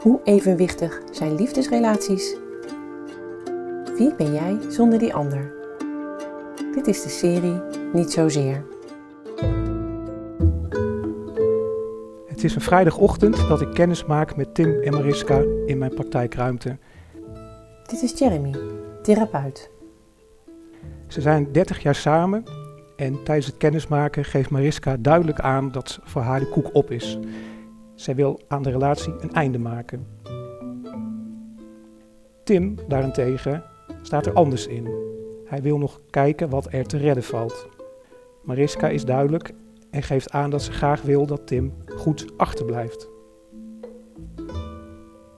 Hoe evenwichtig zijn liefdesrelaties? Wie ben jij zonder die ander? Dit is de serie Niet Zozeer. Het is een vrijdagochtend dat ik kennis maak met Tim en Mariska in mijn praktijkruimte. Dit is Jeremy, therapeut. Ze zijn 30 jaar samen en tijdens het kennismaken geeft Mariska duidelijk aan dat voor haar de koek op is. Zij wil aan de relatie een einde maken. Tim daarentegen staat er anders in. Hij wil nog kijken wat er te redden valt. Mariska is duidelijk en geeft aan dat ze graag wil dat Tim goed achterblijft.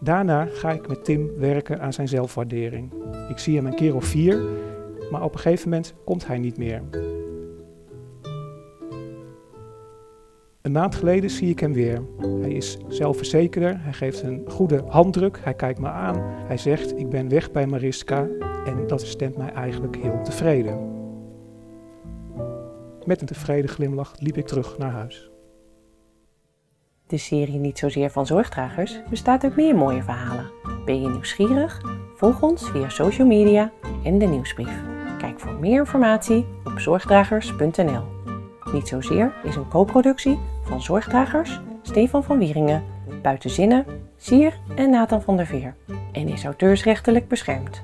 Daarna ga ik met Tim werken aan zijn zelfwaardering. Ik zie hem een keer of vier, maar op een gegeven moment komt hij niet meer. Een maand geleden zie ik hem weer. Hij is zelfverzekerder, hij geeft een goede handdruk, hij kijkt me aan. Hij zegt, ik ben weg bij Mariska en dat stemt mij eigenlijk heel tevreden. Met een tevreden glimlach liep ik terug naar huis. De serie Niet Zozeer van Zorgdragers bestaat uit meer mooie verhalen. Ben je nieuwsgierig? Volg ons via social media en de nieuwsbrief. Kijk voor meer informatie op zorgdragers.nl. Niet Zozeer is een co-productie van Zorgdragers, Stefan van Wieringen, Buitenzinnen, Sier en Nathan van der Veer en is auteursrechtelijk beschermd.